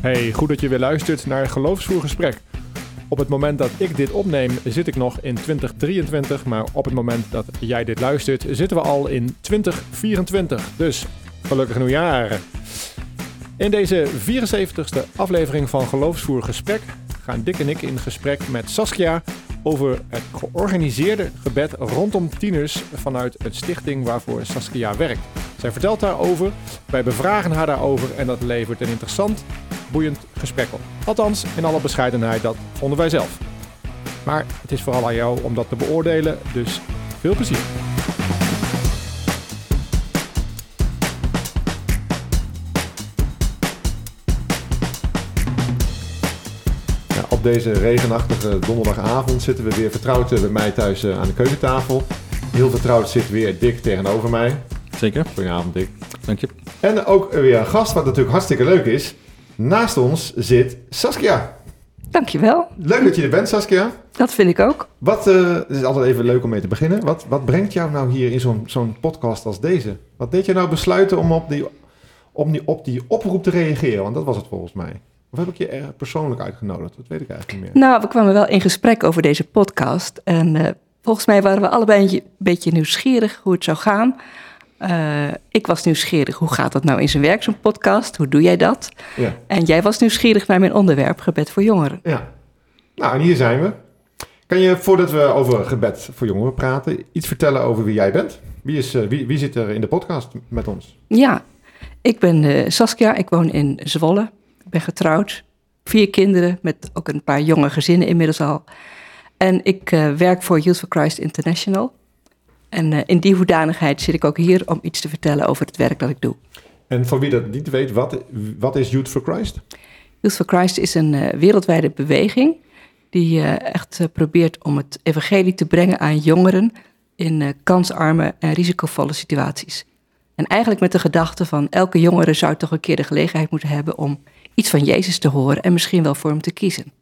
Hey, goed dat je weer luistert naar Geloofsvoer Gesprek. Op het moment dat ik dit opneem, zit ik nog in 2023. Maar op het moment dat jij dit luistert, zitten we al in 2024. Dus gelukkig nieuwjaar. In deze 74ste aflevering van Geloofsvoer Gesprek gaan Dick en ik in gesprek met Saskia over het georganiseerde gebed rondom tieners vanuit het stichting waarvoor Saskia werkt. Zij vertelt daarover, wij bevragen haar daarover en dat levert een interessant, boeiend gesprek op. Althans, in alle bescheidenheid, dat vonden wij zelf. Maar het is vooral aan jou om dat te beoordelen, dus veel plezier. Ja, op deze regenachtige donderdagavond zitten we weer vertrouwd eh, bij mij thuis eh, aan de keukentafel. Heel vertrouwd zit weer Dick tegenover mij. Zeker, Goedenavond Dick. dank je. En ook weer een gast, wat natuurlijk hartstikke leuk is. Naast ons zit Saskia. Dankjewel. Leuk dat je er bent, Saskia. Dat vind ik ook. Wat, eh, het is altijd even leuk om mee te beginnen. Wat, wat brengt jou nou hier in zo'n zo'n podcast als deze? Wat deed je nou besluiten om op die, om die, op die oproep te reageren? Want dat was het volgens mij. Of heb ik je er persoonlijk uitgenodigd? Dat weet ik eigenlijk niet meer. Nou, we kwamen wel in gesprek over deze podcast. En eh, volgens mij waren we allebei een beetje nieuwsgierig hoe het zou gaan. Eh, ik was nieuwsgierig, hoe gaat dat nou in zijn werk, zo'n podcast? Hoe doe jij dat? Ja. En jij was nieuwsgierig naar mijn onderwerp, gebed voor jongeren. ja. Nou, en hier zijn we. Kan je, voordat we over gebed voor jongeren praten, iets vertellen over wie jij bent? Wie, is, eh, wie, wie zit er in de podcast met ons? Ja, ik ben eh, Saskia, ik woon in Zwolle. Ik ben getrouwd, vier kinderen met ook een paar jonge gezinnen inmiddels al. En ik werk voor Youth for Christ International. En eh, in die hoedanigheid zit ik ook hier om iets te vertellen over het werk dat ik doe. En voor wie dat niet weet, wat, wat is Youth for Christ? Youth for Christ is een eh, wereldwijde beweging die eh, echt probeert om het evangelie te brengen aan jongeren in kansarme en risicovolle situaties. En eigenlijk met de gedachte van elke jongere zou toch een keer de gelegenheid moeten hebben om iets van Jezus te horen en misschien wel voor hem te kiezen.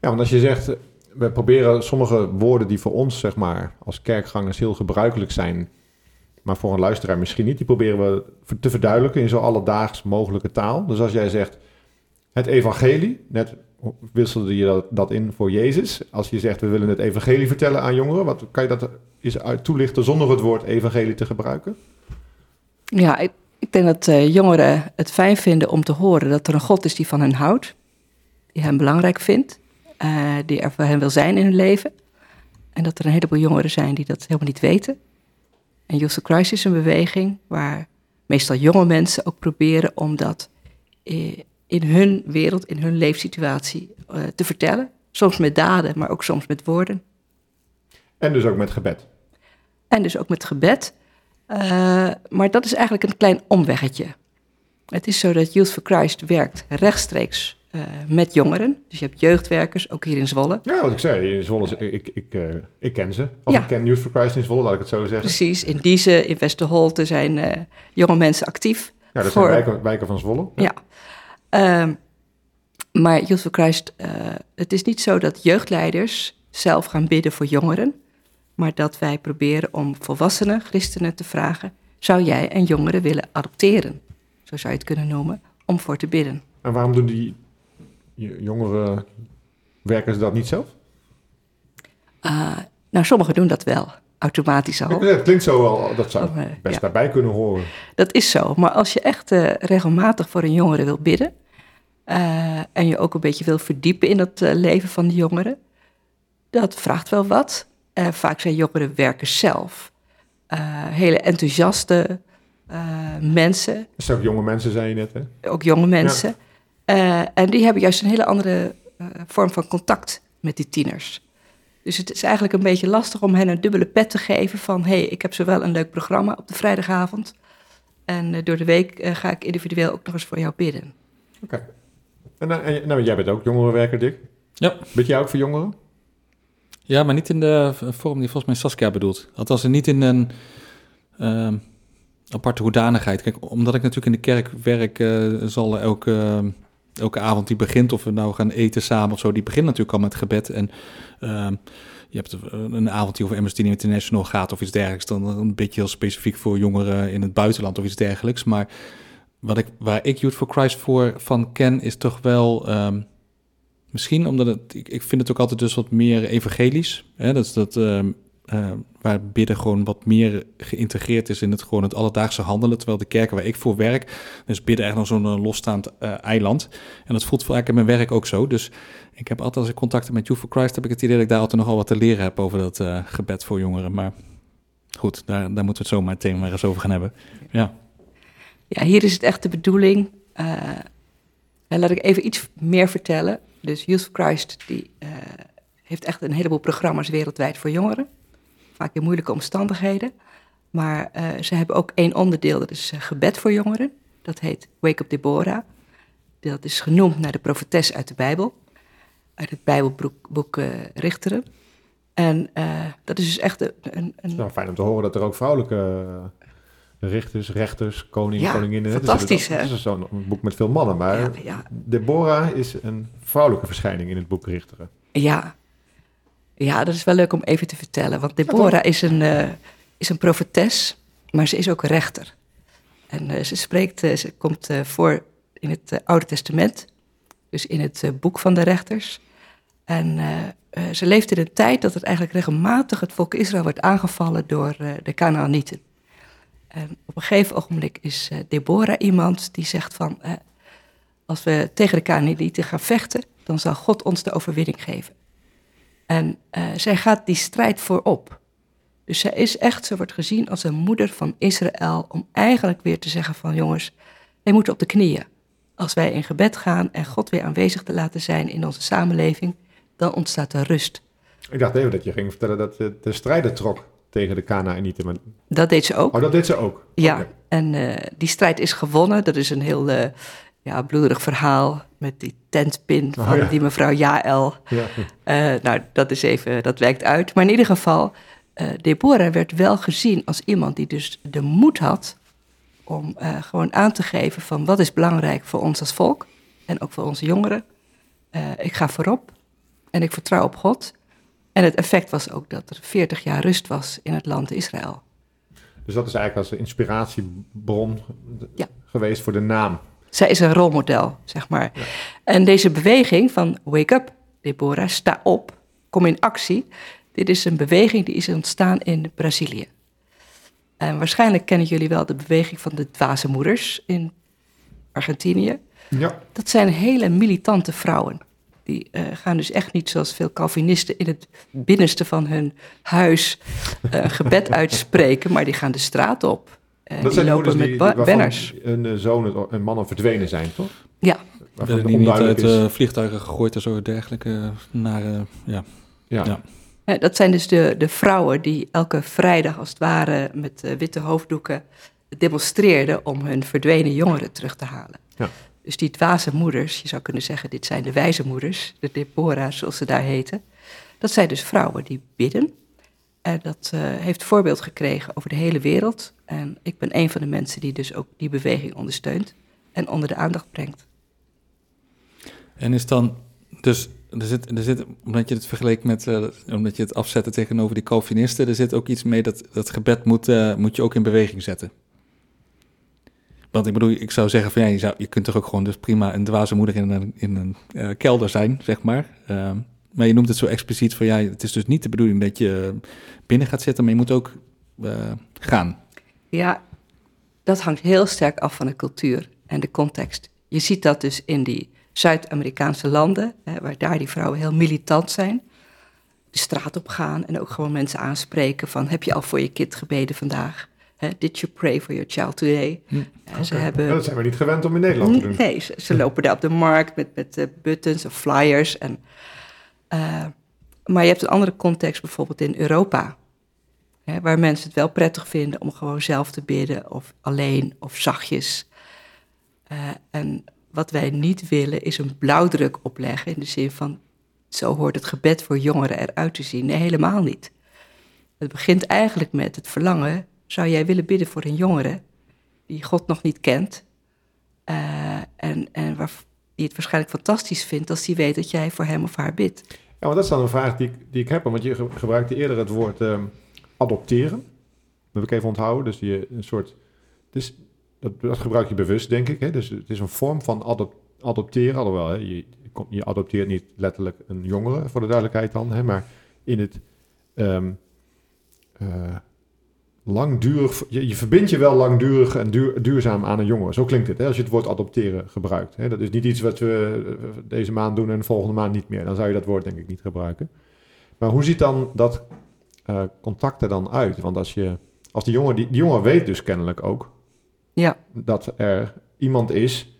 Ja, want als je zegt, we proberen sommige woorden die voor ons, zeg maar, als kerkgangers heel gebruikelijk zijn, maar voor een luisteraar misschien niet, die proberen we te verduidelijken in zo alledaags mogelijke taal. Dus als jij zegt, het evangelie, net wisselde je dat, in voor Jezus. Als je zegt, we willen het evangelie vertellen aan jongeren, wat kan je dat eens toelichten zonder het woord evangelie te gebruiken? Ja, ik, ik denk dat eh, jongeren het fijn vinden om te horen dat er een God is die van hen houdt, die hen belangrijk vindt, eh, die er voor hen wil zijn in hun leven. En dat er een heleboel jongeren zijn die dat helemaal niet weten. En Youth for Christ is een beweging waar meestal jonge mensen ook proberen om dat eh, in hun wereld, in hun leefsituatie eh, te vertellen. Soms met daden, maar ook soms met woorden. En dus ook met gebed. En dus ook met gebed. Maar dat is eigenlijk een klein omweggetje. Het is zo dat Youth for Christ werkt rechtstreeks eh, met jongeren. Dus je hebt jeugdwerkers, ook hier in Zwolle. Ja, wat ik zei, in Zwolle, ik, ik, eh, ik ken ze. Of Ja. ik ken Youth for Christ in Zwolle, laat ik het zo zeggen. Precies, in Diezen, in Westerholte zijn eh, jonge mensen actief. Ja, dat voor- zijn wijken, wijken van Zwolle. Ja. Ehm, maar Youth for Christ, het is niet zo dat jeugdleiders zelf gaan bidden voor jongeren, maar dat wij proberen om volwassenen, christenen te vragen, zou jij een jongere willen adopteren? Zo zou je het kunnen noemen, om voor te bidden. En waarom doen die j- jongere werkers dat niet zelf? Ah, nou, sommigen doen dat wel, automatisch al. Ja, Het klinkt zo wel, dat zou Oh, eh, best ja. daarbij kunnen horen. Dat is zo. Maar als je echt eh, regelmatig voor een jongere wil bidden. eh, en je ook een beetje wil verdiepen in het eh, leven van de jongeren. Dat vraagt wel wat. Eh, vaak zijn jongeren werkers zelf. eh, hele enthousiaste eh, mensen. Dat zijn ook jonge mensen, zei je net, hè? Ook jonge mensen. Eh, en die hebben juist een hele andere eh, vorm van contact met die tieners. Dus het is eigenlijk een beetje lastig om hen een dubbele pet te geven van... hé, hey, ik heb zowel een leuk programma op de vrijdagavond... en eh, door de week ga ik individueel ook nog eens voor jou bidden. Oké. En, en, nou, jij bent ook jongerenwerker, Dick. Ja. Bid jij ook voor jongeren? Ja, maar niet in de vorm die volgens mij Saskia bedoelt. Althans, niet in een ehm, aparte hoedanigheid. Kijk, omdat ik natuurlijk in de kerk werk, zal elke, elke avond die begint, of we nou gaan eten samen of zo, die begint natuurlijk al met gebed. En ehm, je hebt een avond die over Amnesty International gaat of iets dergelijks, dan een beetje heel specifiek voor jongeren in het buitenland of iets dergelijks. Maar wat ik, waar ik Youth for Christ voor van ken, is toch wel... ehm, misschien omdat het... Ik, ik vind het ook altijd dus wat meer evangelisch. Hè? Dat dat... ehm, eh, waar bidden gewoon wat meer geïntegreerd is in het gewoon het alledaagse handelen. Terwijl de kerken waar ik voor werk, dus bidden echt nog zo'n eh, losstaand eh, eiland. En dat voelt vaak in mijn werk ook zo. Dus ik heb altijd als ik contacten met Youth for Christ, heb ik het idee dat ik daar altijd nogal wat te leren heb over dat eh, gebed voor jongeren. Maar goed, daar, daar moeten we het zo maar meteen maar eens over gaan hebben. Ja. Ja, hier is het echt de bedoeling. en laat ik even iets meer vertellen. Dus Youth for Christ die, heeft echt een heleboel programma's wereldwijd voor jongeren. Vaak in moeilijke omstandigheden. Maar eh, ze hebben ook één onderdeel, dat is eh, gebed voor jongeren. Dat heet Wake Up Deborah. Dat is genoemd naar de profetes uit de Bijbel. Uit het Bijbelboek boek, eh, Richteren. En dat is dus echt een... een, een wel fijn om te horen dat er ook vrouwelijke richters, rechters, koning, Ja, koninginnen... Fantastisch, hè? Het is zo'n boek met veel mannen, maar ja, ja, Deborah is een vrouwelijke verschijning in het boek Richteren. Ja. Ja, dat is wel leuk om even te vertellen. Want Deborah is, een, eh, is een profetes, maar ze is ook een rechter. En eh, ze spreekt, eh, ze komt voor in het Oude Testament, dus in het boek van de rechters. En ze leeft in een tijd dat het eigenlijk regelmatig het volk Israël wordt aangevallen door de Canaanieten. En op een gegeven ogenblik is Deborah iemand die zegt van, als we tegen de Canaanieten gaan vechten, dan zal God ons de overwinning geven. En eh, zij gaat die strijd voorop. Dus zij is echt, ze wordt gezien als een moeder van Israël, om eigenlijk weer te zeggen van jongens, wij moeten op de knieën. Als wij in gebed gaan en God weer aanwezig te laten zijn in onze samenleving, dan ontstaat er rust. Ik dacht even dat je ging vertellen dat de, de strijder trok tegen de Canaanieten. Maar... Dat deed ze ook. Oh, dat deed ze ook? Ja, en eh, die strijd is gewonnen. Dat is een heel eh, ja, bloederig verhaal met die tentpin Oh, van ja. die mevrouw Jaël. Ja. Eh, nou, dat is even, dat werkt uit. Maar in ieder geval, eh Deborah werd wel gezien als iemand die dus de moed had om eh, gewoon aan te geven van wat is belangrijk voor ons als volk en ook voor onze jongeren. Ik ga voorop en ik vertrouw op God. En het effect was ook dat er 40 jaar rust was in het land Israël. Dus dat is eigenlijk als inspiratiebron Ja. geweest voor de naam. Zij is een rolmodel, zeg maar. En deze beweging van wake up, Deborah, sta op, kom in actie. Dit is een beweging die is ontstaan in Brazilië. En waarschijnlijk kennen jullie wel de beweging van de dwaze moeders in Argentinië. Ja. Dat zijn hele militante vrouwen. Die eh, gaan dus echt niet zoals veel Calvinisten in het binnenste van hun huis eh, gebed uitspreken, maar die gaan de straat op. Eh, Dat die zijn lopen moeders met banners. een eh, zoon en mannen verdwenen zijn, toch? Ja, Waarvan die niet uit is. eh, vliegtuigen gegooid en zo dergelijke naar... eh, ja. ja. ja. Dat zijn dus de, de vrouwen die elke vrijdag als het ware met eh, witte hoofddoeken demonstreerden om hun verdwenen jongeren terug te halen. Ja. Dus die dwaze moeders, je zou kunnen zeggen, dit zijn de wijze moeders, de Deborah zoals ze daar heten. Dat zijn dus vrouwen die bidden. En dat eh, heeft voorbeeld gekregen over de hele wereld. En ik ben een van de mensen die dus ook die beweging ondersteunt en onder de aandacht brengt. En is dan, dus er zit, er zit omdat je het vergeleek met, eh, omdat je het afzette tegenover die Calvinisten, er zit ook iets mee dat dat gebed moet, eh, moet je ook in beweging zetten. Want ik bedoel, ik zou zeggen van ja, je, zou, je kunt toch ook gewoon dus prima een dwaze moeder in een, in een eh, kelder zijn, zeg maar. Ehm, maar je noemt het zo expliciet van ja, het is dus niet de bedoeling dat je binnen gaat zitten, maar je moet ook eh, gaan. Ja, dat hangt heel sterk af van de cultuur en de context. Je ziet dat dus in die Zuid-Amerikaanse landen, hè, waar daar die vrouwen heel militant zijn. De straat op gaan en ook gewoon mensen aanspreken van... heb je al voor je kind gebeden vandaag? Hè, did you pray for your child today? Hm, Ze hebben... Ja, dat zijn we niet gewend om in Nederland te doen. Nee, ze, ze lopen daar op de markt met, met eh, buttons of flyers. En, eh, maar je hebt een andere context, bijvoorbeeld in Europa. Hè, waar mensen het wel prettig vinden om gewoon zelf te bidden, of alleen, of zachtjes. Eh, en wat wij niet willen, is een blauwdruk opleggen in de zin van, zo hoort het gebed voor jongeren eruit te zien. Nee, helemaal niet. Het begint eigenlijk met het verlangen, zou jij willen bidden voor een jongere die God nog niet kent, eh, en en die het waarschijnlijk fantastisch vindt als die weet dat jij voor hem of haar bidt. Ja, maar dat is dan een vraag die, die ik heb. Want je ge- gebruikte eerder het woord ehm, adopteren. Dat heb ik even onthouden. Dus je een soort... Dus dat, dat gebruik je bewust, denk ik. Hè? Dus het is een vorm van adop adopteren. Alhoewel, hè? Je, adopteert niet letterlijk een jongere, voor de duidelijkheid dan. Hè? Maar in het um, uh, langdurig... Je, je, verbindt je wel langdurig en duur, duurzaam aan een jongere. Zo klinkt het, hè? als je het woord adopteren gebruikt. Hè? Dat is niet iets wat we eh, deze maand doen en de volgende maand niet meer. Dan zou je dat woord denk ik niet gebruiken. Maar hoe ziet dan dat uh, contact er dan uit? Want als je... Als die jongen, die, die jongen weet dus kennelijk ook ja. dat er iemand is,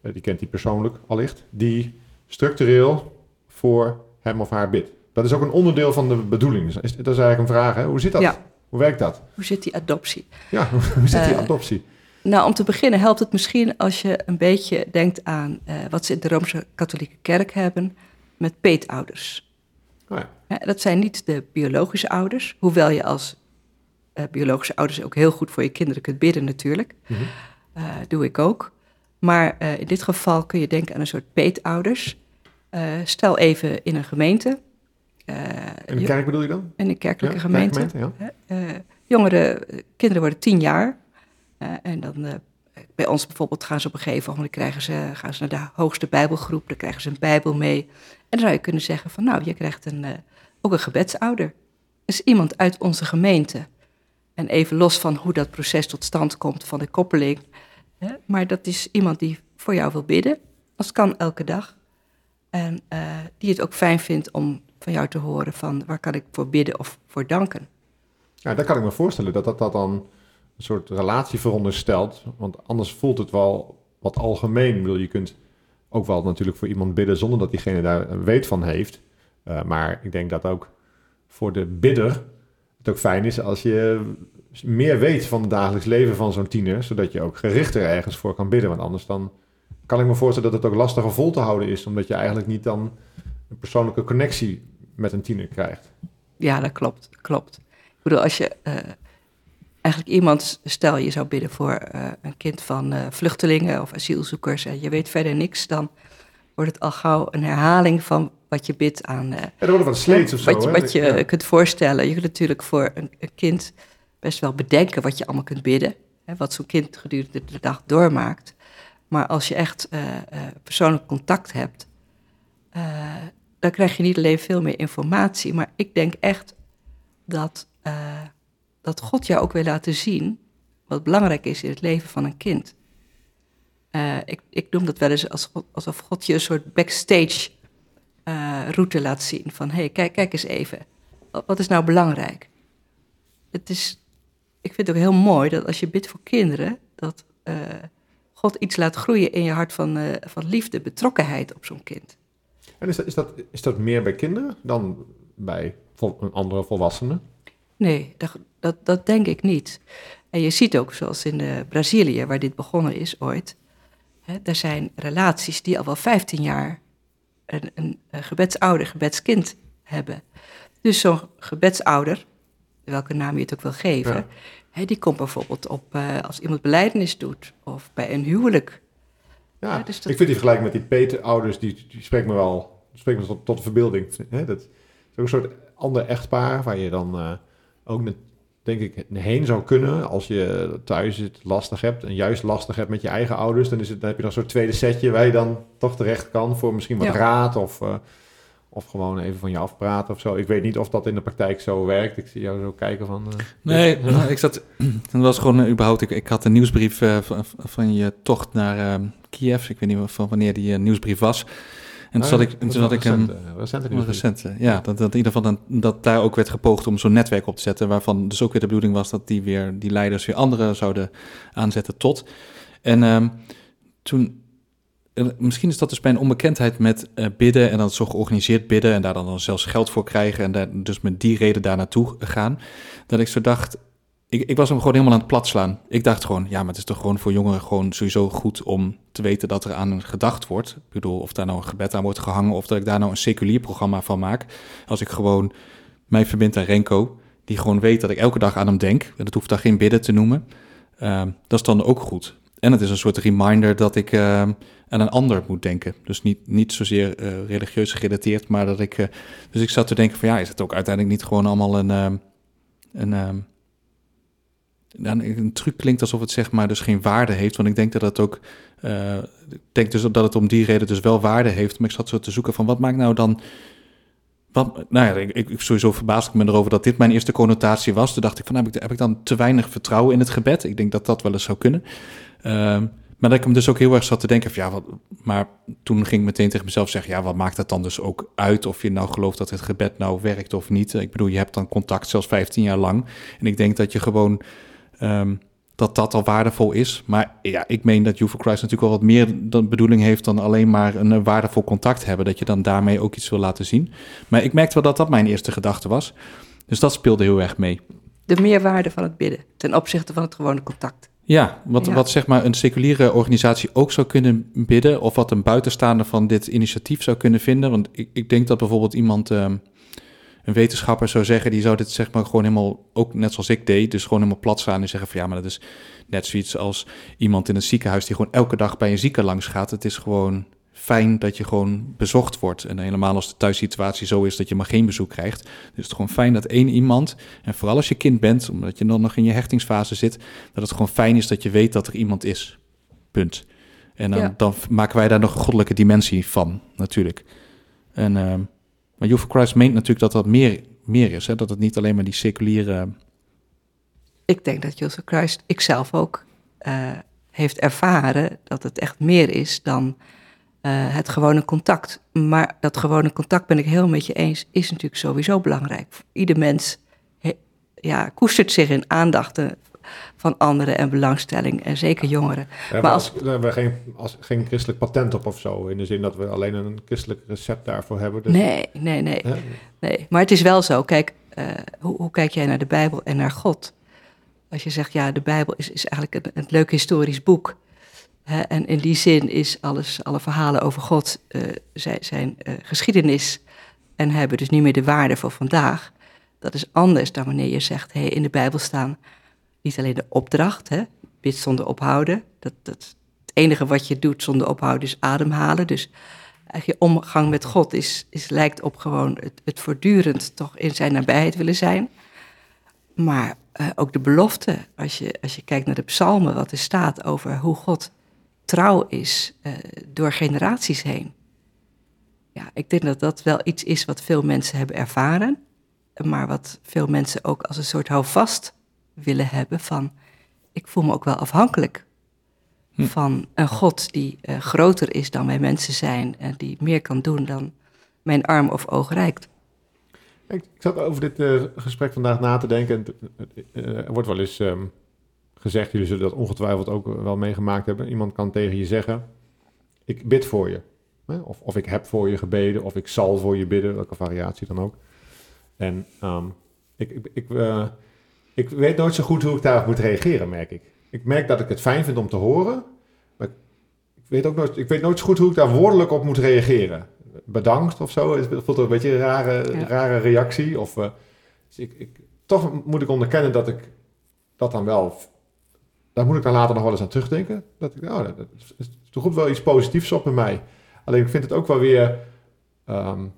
eh, die kent hij persoonlijk allicht, die structureel voor hem of haar bidt. Dat is ook een onderdeel van de bedoeling. Dat is, eigenlijk een vraag. Hè? Hoe zit dat? Ja. Hoe werkt dat? Hoe zit die adoptie? Ja, hoe zit die uh, adoptie? Nou, om te beginnen helpt het misschien als je een beetje denkt aan uh, wat ze in de Rooms-Katholieke Kerk hebben met peetouders. Oh ja. Dat zijn niet de biologische ouders, hoewel je als uh, biologische ouders ook heel goed voor je kinderen kunt bidden natuurlijk. Mm -hmm. uh, doe ik ook. Maar in dit geval kun je denken aan een soort peetouders. stel even in een gemeente. In een kerk bedoel je dan? In een kerkelijke ja, gemeente. gemeente ja. jongeren, kinderen worden tien jaar. en dan bij ons bijvoorbeeld gaan ze op een gegeven moment krijgen ze, gaan ze naar de hoogste bijbelgroep. Dan krijgen ze een bijbel mee. En dan zou je kunnen zeggen van nou, je krijgt een, ook een gebedsouder. Dat is iemand uit onze gemeente. En even los van hoe dat proces tot stand komt van de koppeling. Hè, maar dat is iemand die voor jou wil bidden. Dat kan elke dag. En uh, die het ook fijn vindt om van jou te horen van waar kan ik voor bidden of voor danken. Ja, daar kan ik me voorstellen dat dat, dat dan een soort relatie veronderstelt. Want anders voelt het wel wat algemeen. Bedoel, je kunt ook wel natuurlijk voor iemand bidden zonder dat diegene daar weet van heeft. Uh, maar ik denk dat ook voor de bidder het ook fijn is als je meer weet van het dagelijks leven van zo'n tiener, zodat je ook gerichter ergens voor kan bidden. Want anders dan kan ik me voorstellen dat het ook lastiger vol te houden is, omdat je eigenlijk niet dan een persoonlijke connectie met een tiener krijgt. Ja, dat klopt. klopt. Ik bedoel, als je uh, eigenlijk iemand, stel je zou bidden voor uh, een kind van uh, vluchtelingen of asielzoekers en je weet verder niks, dan wordt het al gauw een herhaling van wat je bidt aan. ja, er wordt wat sleets of zo. Wat, je, wat je ja. kunt voorstellen. Je kunt natuurlijk voor een, een, kind best wel bedenken wat je allemaal kunt bidden. Hè, wat zo'n kind gedurende de dag doormaakt. Maar als je echt persoonlijk contact hebt, dan krijg je niet alleen veel meer informatie. Maar ik denk echt dat, dat God jou ook wil laten zien wat belangrijk is in het leven van een kind. ik, ik noem dat wel eens alsof God je een soort backstage uh, route laat zien. Van hé, hey, kijk, kijk eens even. Wat is nou belangrijk? Het is, ik vind het ook heel mooi dat als je bidt voor kinderen, dat God iets laat groeien in je hart van, van liefde, betrokkenheid op zo'n kind. En is dat, is, dat, is dat meer bij kinderen dan bij vol, andere volwassenen? Nee, dat, dat, dat denk ik niet. En je ziet ook, zoals in Brazilië, waar dit begonnen is ooit, hè, er zijn relaties die al wel 15 jaar een, een, een gebedsouder, gebedskind hebben. Dus zo'n gebedsouder, welke naam je het ook wil geven, ja. hè, die komt bijvoorbeeld op uh, als iemand beleidenis doet of bij een huwelijk. Ja, dus dat... ik vind die vergelijking met die peterouders, die, die spreekt me wel spreekt me tot, tot de verbeelding. Hè? Dat is ook een soort ander echtpaar waar je dan uh, ook met, denk ik, heen zou kunnen als je thuis het lastig hebt en juist lastig hebt met je eigen ouders. Dan, is het, dan heb je dan een soort tweede setje waar je dan toch terecht kan voor misschien wat ja. raad of, uh, of gewoon even van je afpraten of zo. Ik weet niet of dat in de praktijk zo werkt. Ik zie jou zo kijken van... Uh, nee, nou, ik zat... Het was gewoon uh, überhaupt... Ik, ik had een nieuwsbrief van, van je tocht naar Kiev. Ik weet niet van wanneer die nieuwsbrief was. En toen zat ik, toen zat ik recente, een recente, een recente ja, dat, dat in ieder geval dan, dat daar ook werd gepoogd om zo'n netwerk op te zetten, waarvan dus ook weer de bedoeling was dat die weer die leiders weer anderen zouden aanzetten tot. En um, toen, misschien is dat dus bij een onbekendheid met uh, bidden en dan zo georganiseerd bidden en daar dan, dan zelfs geld voor krijgen en daar, dus met die reden daar naartoe gaan, dat ik zo dacht, ik, ik, was hem gewoon helemaal aan het plat slaan. Ik dacht gewoon, ja, maar het is toch gewoon voor jongeren gewoon sowieso goed om te weten dat er aan gedacht wordt. Ik bedoel, of daar nou een gebed aan wordt gehangen of dat ik daar nou een seculier programma van maak. Als ik gewoon mij verbind aan Renko, die gewoon weet dat ik elke dag aan hem denk. En dat hoeft daar geen bidden te noemen. Uh, dat is dan ook goed. En het is een soort reminder dat ik uh, aan een ander moet denken. Dus niet, niet zozeer uh, religieus gerelateerd, maar dat ik... dus ik zat te denken van ja, is het ook uiteindelijk niet gewoon allemaal een... een dan een truc klinkt alsof het zeg maar dus geen waarde heeft. Want ik denk dat dat ook, uh, ik denk dus dat het om die reden dus wel waarde heeft. Maar ik zat zo te zoeken van wat maakt nou dan, wat, nou ja, ik, ik sowieso verbaasd ik me erover dat dit mijn eerste connotatie was. Toen dacht ik van, heb ik, heb ik dan te weinig vertrouwen in het gebed? Ik denk dat dat wel eens zou kunnen. Uh, maar dat ik hem dus ook heel erg zat te denken van ja, wat, maar toen ging ik meteen tegen mezelf zeggen, ja, wat maakt dat dan dus ook uit of je nou gelooft dat het gebed nou werkt of niet? Ik bedoel, je hebt dan contact zelfs 15 jaar lang. En ik denk dat je gewoon um, dat dat al waardevol is. Maar ja, ik meen dat You for Christ natuurlijk wel wat meer dan bedoeling heeft dan alleen maar een waardevol contact hebben. Dat je dan daarmee ook iets wil laten zien. Maar ik merkte wel dat dat mijn eerste gedachte was. Dus dat speelde heel erg mee. De meerwaarde van het bidden ten opzichte van het gewone contact. Ja, wat, wat zeg maar een seculiere organisatie ook zou kunnen bidden, of wat een buitenstaander van dit initiatief zou kunnen vinden. Want ik, ik denk dat bijvoorbeeld iemand, um, een wetenschapper zou zeggen, die zou dit zeg maar gewoon helemaal, ook net zoals ik deed, dus gewoon helemaal plat staan en zeggen van ja, maar dat is net zoiets als iemand in een ziekenhuis die gewoon elke dag bij een zieke langs gaat. Het is gewoon fijn dat je gewoon bezocht wordt. En helemaal als de thuissituatie zo is dat je maar geen bezoek krijgt. Dus het is gewoon fijn dat één iemand, en vooral als je kind bent, omdat je dan nog in je hechtingsfase zit, dat het gewoon fijn is dat je weet dat er iemand is. Punt. En dan, dan maken wij daar nog een goddelijke dimensie van, natuurlijk. En, uh, maar You for Christ meent natuurlijk dat dat meer, meer is. Hè? Dat het niet alleen maar die seculiere... Ik denk dat You for Christ, ikzelf ook, uh, heeft ervaren dat het echt meer is dan het gewone contact. Maar dat gewone contact, ben ik heel met je eens, is natuurlijk sowieso belangrijk. Ieder mens ja, koestert zich in aandachten van anderen en belangstelling, en zeker jongeren. Ja, maar als, we hebben geen, als, geen christelijk patent op of zo, in de zin dat we alleen een christelijk recept daarvoor hebben. Dus, nee, nee, nee, nee. Maar het is wel zo, kijk, uh, hoe, hoe, kijk jij naar de Bijbel en naar God? Als je zegt, ja, de Bijbel is, is eigenlijk een, een leuk historisch boek en in die zin is alles, alle verhalen over God uh, zijn, zijn uh, geschiedenis en hebben dus niet meer de waarde voor vandaag. Dat is anders dan wanneer je zegt, hey, in de Bijbel staan niet alleen de opdracht, hè, bid zonder ophouden. Dat, dat, het enige wat je doet zonder ophouden is ademhalen. Dus je omgang met God is, is, lijkt op gewoon het, het voortdurend toch in zijn nabijheid willen zijn. Maar uh, ook de belofte, als je, als je kijkt naar de psalmen, wat er staat over hoe God trouw is uh, door generaties heen. Ja, ik denk dat dat wel iets is wat veel mensen hebben ervaren, maar wat veel mensen ook als een soort houvast willen hebben van, ik voel me ook wel afhankelijk hm. van een God die uh, groter is dan wij mensen zijn en die meer kan doen dan mijn arm of oog reikt. Ik, ik zat over dit uh, gesprek vandaag na te denken. er wordt wel eens um, gezegd, jullie zullen dat ongetwijfeld ook wel meegemaakt hebben. Iemand kan tegen je zeggen, ik bid voor je. Of, of ik heb voor je gebeden, of ik zal voor je bidden, welke variatie dan ook. En um, ik, ik, ik, uh, ik, weet nooit zo goed hoe ik daarop moet reageren, merk ik. Ik merk dat ik het fijn vind om te horen, maar ik weet ook nooit, ik weet nooit zo goed hoe ik daar woordelijk op moet reageren. Bedankt of zo, het voelt een beetje een rare, rare reactie. Of, uh, dus ik, ik, toch moet ik onderkennen dat ik dat dan wel daar moet ik dan later nog wel eens aan terugdenken. Dat ik, oh, dat is wel iets positiefs op in mij. Alleen ik vind het ook wel weer. Um,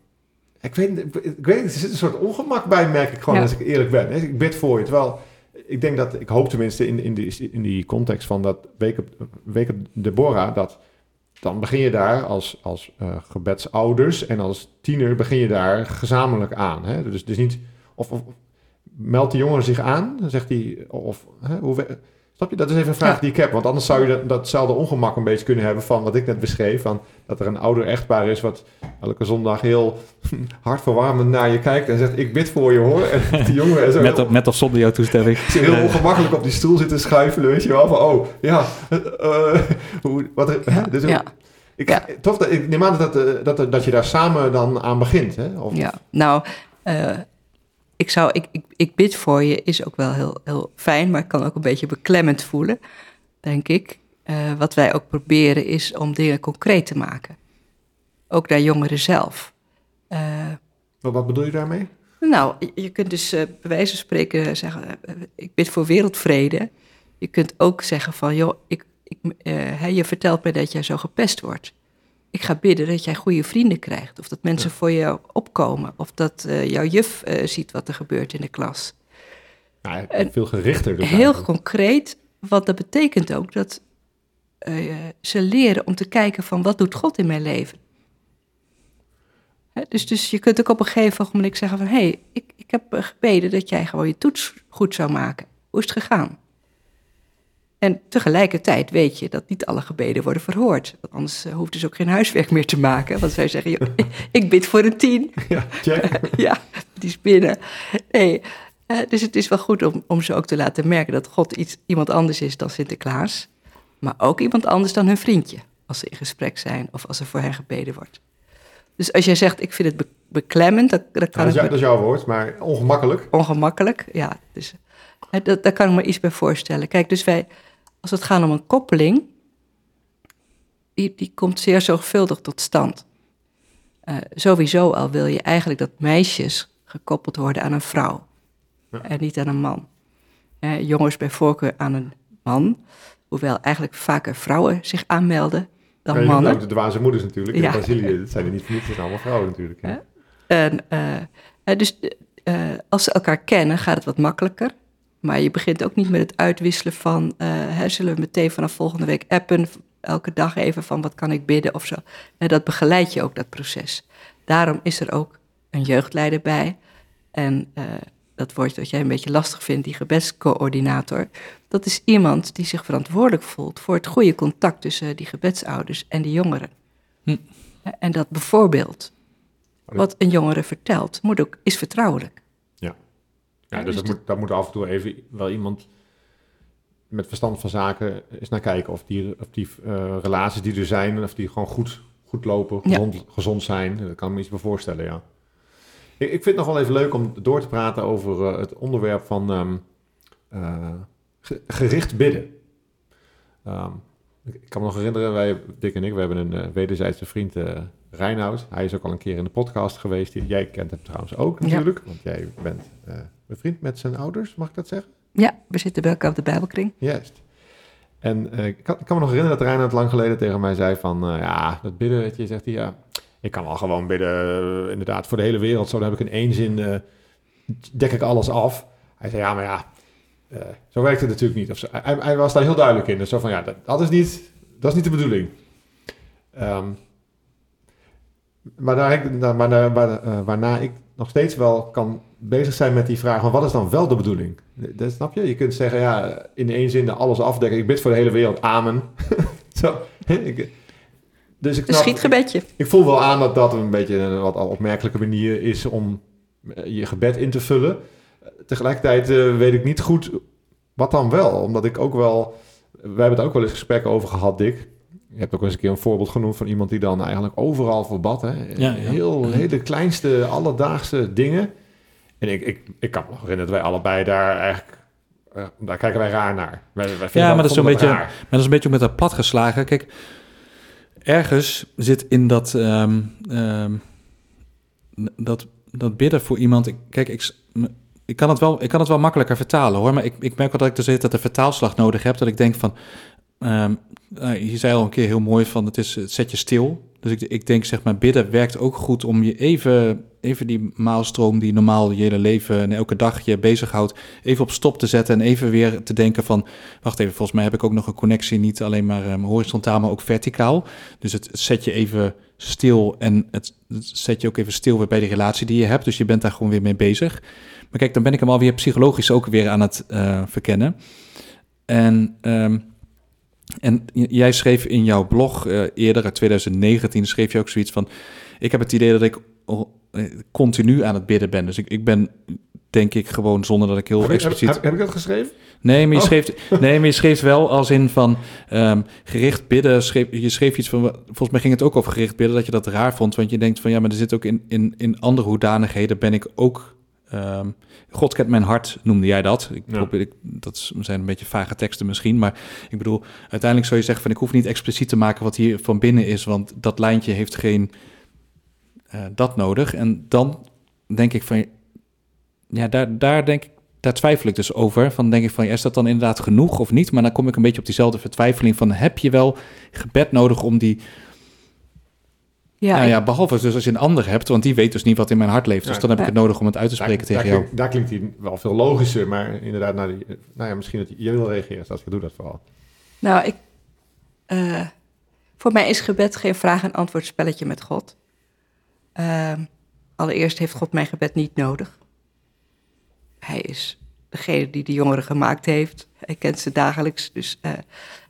ik, weet, ik weet er zit een soort ongemak bij, merk ik gewoon, als ik eerlijk ben. Ik bid voor je. Terwijl ik denk dat, ik hoop tenminste in, in, die, in die context van dat week op, week op Deborah, dat dan begin je daar als, als uh, gebedsouders en als tiener begin je daar gezamenlijk aan. Hè? Dus, dus niet, of, of meldt de jongen zich aan, dan zegt hij, of hè, hoe, Snap je? Dat is even een vraag die ik heb. Want anders zou je dat, datzelfde ongemak een beetje kunnen hebben van wat ik net beschreef. Van dat er een ouder echtpaar is wat elke zondag heel hartverwarmend naar je kijkt en zegt ik bid voor je hoor. En die jongen is met, of, met of zonder jouw toestemming. heel ongemakkelijk op die stoel zitten schuifelen, weet je wel. Van oh, ja. Uh, hoe, wat, dus ja. Ik, ja. Toch, ik neem aan dat, dat, dat, dat je daar samen dan aan begint. Hè? Of, ja, nou... Uh, ik, zou, ik, ik, ik bid voor je is ook wel heel, heel fijn, maar ik kan ook een beetje beklemmend voelen, denk ik. Uh, wat wij ook proberen is om dingen concreet te maken. Ook naar jongeren zelf. Uh, wat bedoel je daarmee? Nou, je kunt dus uh, bij wijze van spreken zeggen, ik bid voor wereldvrede. Je kunt ook zeggen van, joh, ik, ik, je vertelt me dat jij zo gepest wordt ik ga bidden dat jij goede vrienden krijgt. Of dat mensen voor jou opkomen. Of dat uh, jouw juf uh, ziet wat er gebeurt in de klas. Ja, veel gerichter. Dus heel concreet, want dat betekent ook dat uh, ze leren om te kijken van wat doet God in mijn leven. Hè, dus, dus je kunt ook op een gegeven moment zeggen van... hé, hey, ik, ik heb gebeden dat jij gewoon je toets goed zou maken. Hoe is het gegaan? En tegelijkertijd weet je dat niet alle gebeden worden verhoord. Want anders uh, hoeft dus ook geen huiswerk meer te maken. Want zij zeggen, joh, ik bid voor een tien. Ja, check. ja die is binnen. Nee, uh, dus het is wel goed om, om ze ook te laten merken dat God iets, iemand anders is dan Sinterklaas. Maar ook iemand anders dan hun vriendje. Als ze in gesprek zijn of als er voor hen gebeden wordt. Dus als jij zegt, ik vind het be beklemmend, dat, dat kan ja, dat, is, dat is jouw woord, maar ongemakkelijk. Ongemakkelijk, ja. Dus, dat, daar kan ik me iets bij voorstellen. Kijk, dus wij, als het gaat om een koppeling, die, die komt zeer zorgvuldig tot stand. Uh, sowieso al wil je eigenlijk dat meisjes gekoppeld worden aan een vrouw ja. en niet aan een man. Uh, jongens bij voorkeur aan een man, hoewel eigenlijk vaker vrouwen zich aanmelden dan ja, mannen. Ook de dwaze moeders natuurlijk. In Brazilië dat zijn er niet voor niets, het zijn allemaal vrouwen natuurlijk. Ja. En, uh, dus als ze elkaar kennen, gaat het wat makkelijker. Maar je begint ook niet met het uitwisselen van, uh, hè, zullen we meteen vanaf volgende week appen, elke dag even van wat kan ik bidden of zo. En dat begeleid je ook, dat proces. Daarom is er ook een jeugdleider bij. En uh, dat woord dat jij een beetje lastig vindt, die gebedscoördinator, dat is iemand die zich verantwoordelijk voelt voor het goede contact tussen die gebedsouders en die jongeren. Hm. En dat bijvoorbeeld wat een jongere vertelt, moet ook, is vertrouwelijk. Ja, dus, dat, moet, dat moet af en toe even wel iemand met verstand van zaken eens naar kijken. Of die, of die uh, relaties die er zijn, of die gewoon goed, goed lopen, gezond, ja. gezond zijn. Dat kan ik me iets bij voorstellen, ja. Ik, ik vind het nog wel even leuk om door te praten over uh, het onderwerp van um, uh, gericht bidden. Um, ik kan me nog herinneren, wij, Dick en ik, we hebben een wederzijdse vriend, Reinoud. Hij is ook al een keer in de podcast geweest. Jij kent hem trouwens ook natuurlijk, ja. want jij bent bevriend met zijn ouders, mag ik dat zeggen? Ja, we zitten bij elkaar op de Bijbelkring. Juist. En uh, ik, kan, ik, kan, me nog herinneren dat Reinhard lang geleden tegen mij zei van... Uh, ja, dat bidden, weet je, zegt hij, ja... Ik kan wel gewoon bidden, uh, inderdaad, voor de hele wereld. Zo dan heb ik in één zin, dek ik alles af. Hij zei, ja, maar ja, zo werkt het natuurlijk niet. Of zo. Hij, hij, was daar heel duidelijk in. Dus zo van, ja, dat, dat, is, niet, dat is niet de bedoeling. Um, maar, daar ik, maar, waar, waarna ik nog steeds wel kan bezig zijn met die vraag van wat is dan wel de bedoeling? Dat snap je? Je kunt zeggen, ja, in één zin alles afdekken. Ik bid voor de hele wereld, amen. Zo, ik, dus ik snap, een schietgebedje. Ik, ik, voel wel aan dat dat een beetje een wat opmerkelijke manier is om eh, je gebed in te vullen. Tegelijkertijd uh, weet ik niet goed wat dan wel. Omdat ik ook wel... We hebben het ook wel eens gesprekken over gehad, Dick. Je hebt ook eens een keer een voorbeeld genoemd van iemand die dan eigenlijk overal voor bad. Hè? Ja, ja. Heel, hele kleinste, alledaagse dingen. En ik, ik, ik kan me nog herinneren dat wij allebei daar eigenlijk... Uh, daar kijken wij raar naar. Wij, wij ja, maar dat, is een beetje, maar dat is een beetje met dat plat geslagen. Kijk, ergens zit in dat... Um, um, dat, dat bidden voor iemand... Ik, kijk, ik, ik, kan het wel, ik kan het wel makkelijker vertalen hoor. Maar ik, ik merk wel dat ik dus dat de vertaalslag nodig heb. Dat ik denk van... Um, je zei al een keer heel mooi van het is het zet je stil. Dus ik, ik denk zeg maar bidden werkt ook goed om je even, even die maalstroom die normaal je hele leven en elke dag je bezighoudt, even op stop te zetten en even weer te denken van, wacht even, volgens mij heb ik ook nog een connectie, niet alleen maar um, horizontaal, maar ook verticaal. Dus het zet je even stil en het, zet je ook even stil weer bij de relatie die je hebt. Dus je bent daar gewoon weer mee bezig. Maar kijk, dan ben ik hem alweer psychologisch ook weer aan het uh, verkennen. En um, en jij schreef in jouw blog uh, eerder, uit 2019, schreef je ook zoiets van... Ik heb het idee dat ik eh, continu aan het bidden ben. Dus ik, ik ben, denk ik, gewoon zonder dat ik heel heb expliciet... Heb, heb, ik dat geschreven? Nee, maar je, oh. schreef, nee, maar je schreef wel als in van um, gericht bidden. Schreef, je schreef iets van, volgens mij ging het ook over gericht bidden, dat je dat raar vond. Want je denkt van, ja, maar er zit ook in, in, in andere hoedanigheden ben ik ook... Um, God kent mijn hart, noemde jij dat. Ik probeer, ik, dat zijn een beetje vage teksten misschien, maar ik bedoel, uiteindelijk zou je zeggen van ik hoef niet expliciet te maken wat hier van binnen is, want dat lijntje heeft geen uh, dat nodig. En dan denk ik van, ja, daar, daar denk ik, daar twijfel ik dus over. Van denk ik van, ja, is dat dan inderdaad genoeg of niet? Maar dan kom ik een beetje op diezelfde vertwijfeling van, heb je wel gebed nodig om die Ja, nou ja, behalve dus als je een ander hebt, want die weet dus niet wat in mijn hart leeft. Dus dan heb ik het nodig om het uit te spreken daar, tegen jou. klinkt, daar klinkt hij wel veel logischer, maar inderdaad, naar die, nou ja, misschien dat je, je wil reageren, als ik doe dat vooral. Nou, ik, eh, voor mij is gebed geen vraag- en antwoord spelletje met God. Ehm, allereerst heeft God mijn gebed niet nodig. Hij is degene die de jongeren gemaakt heeft. Hij kent ze dagelijks, dus eh,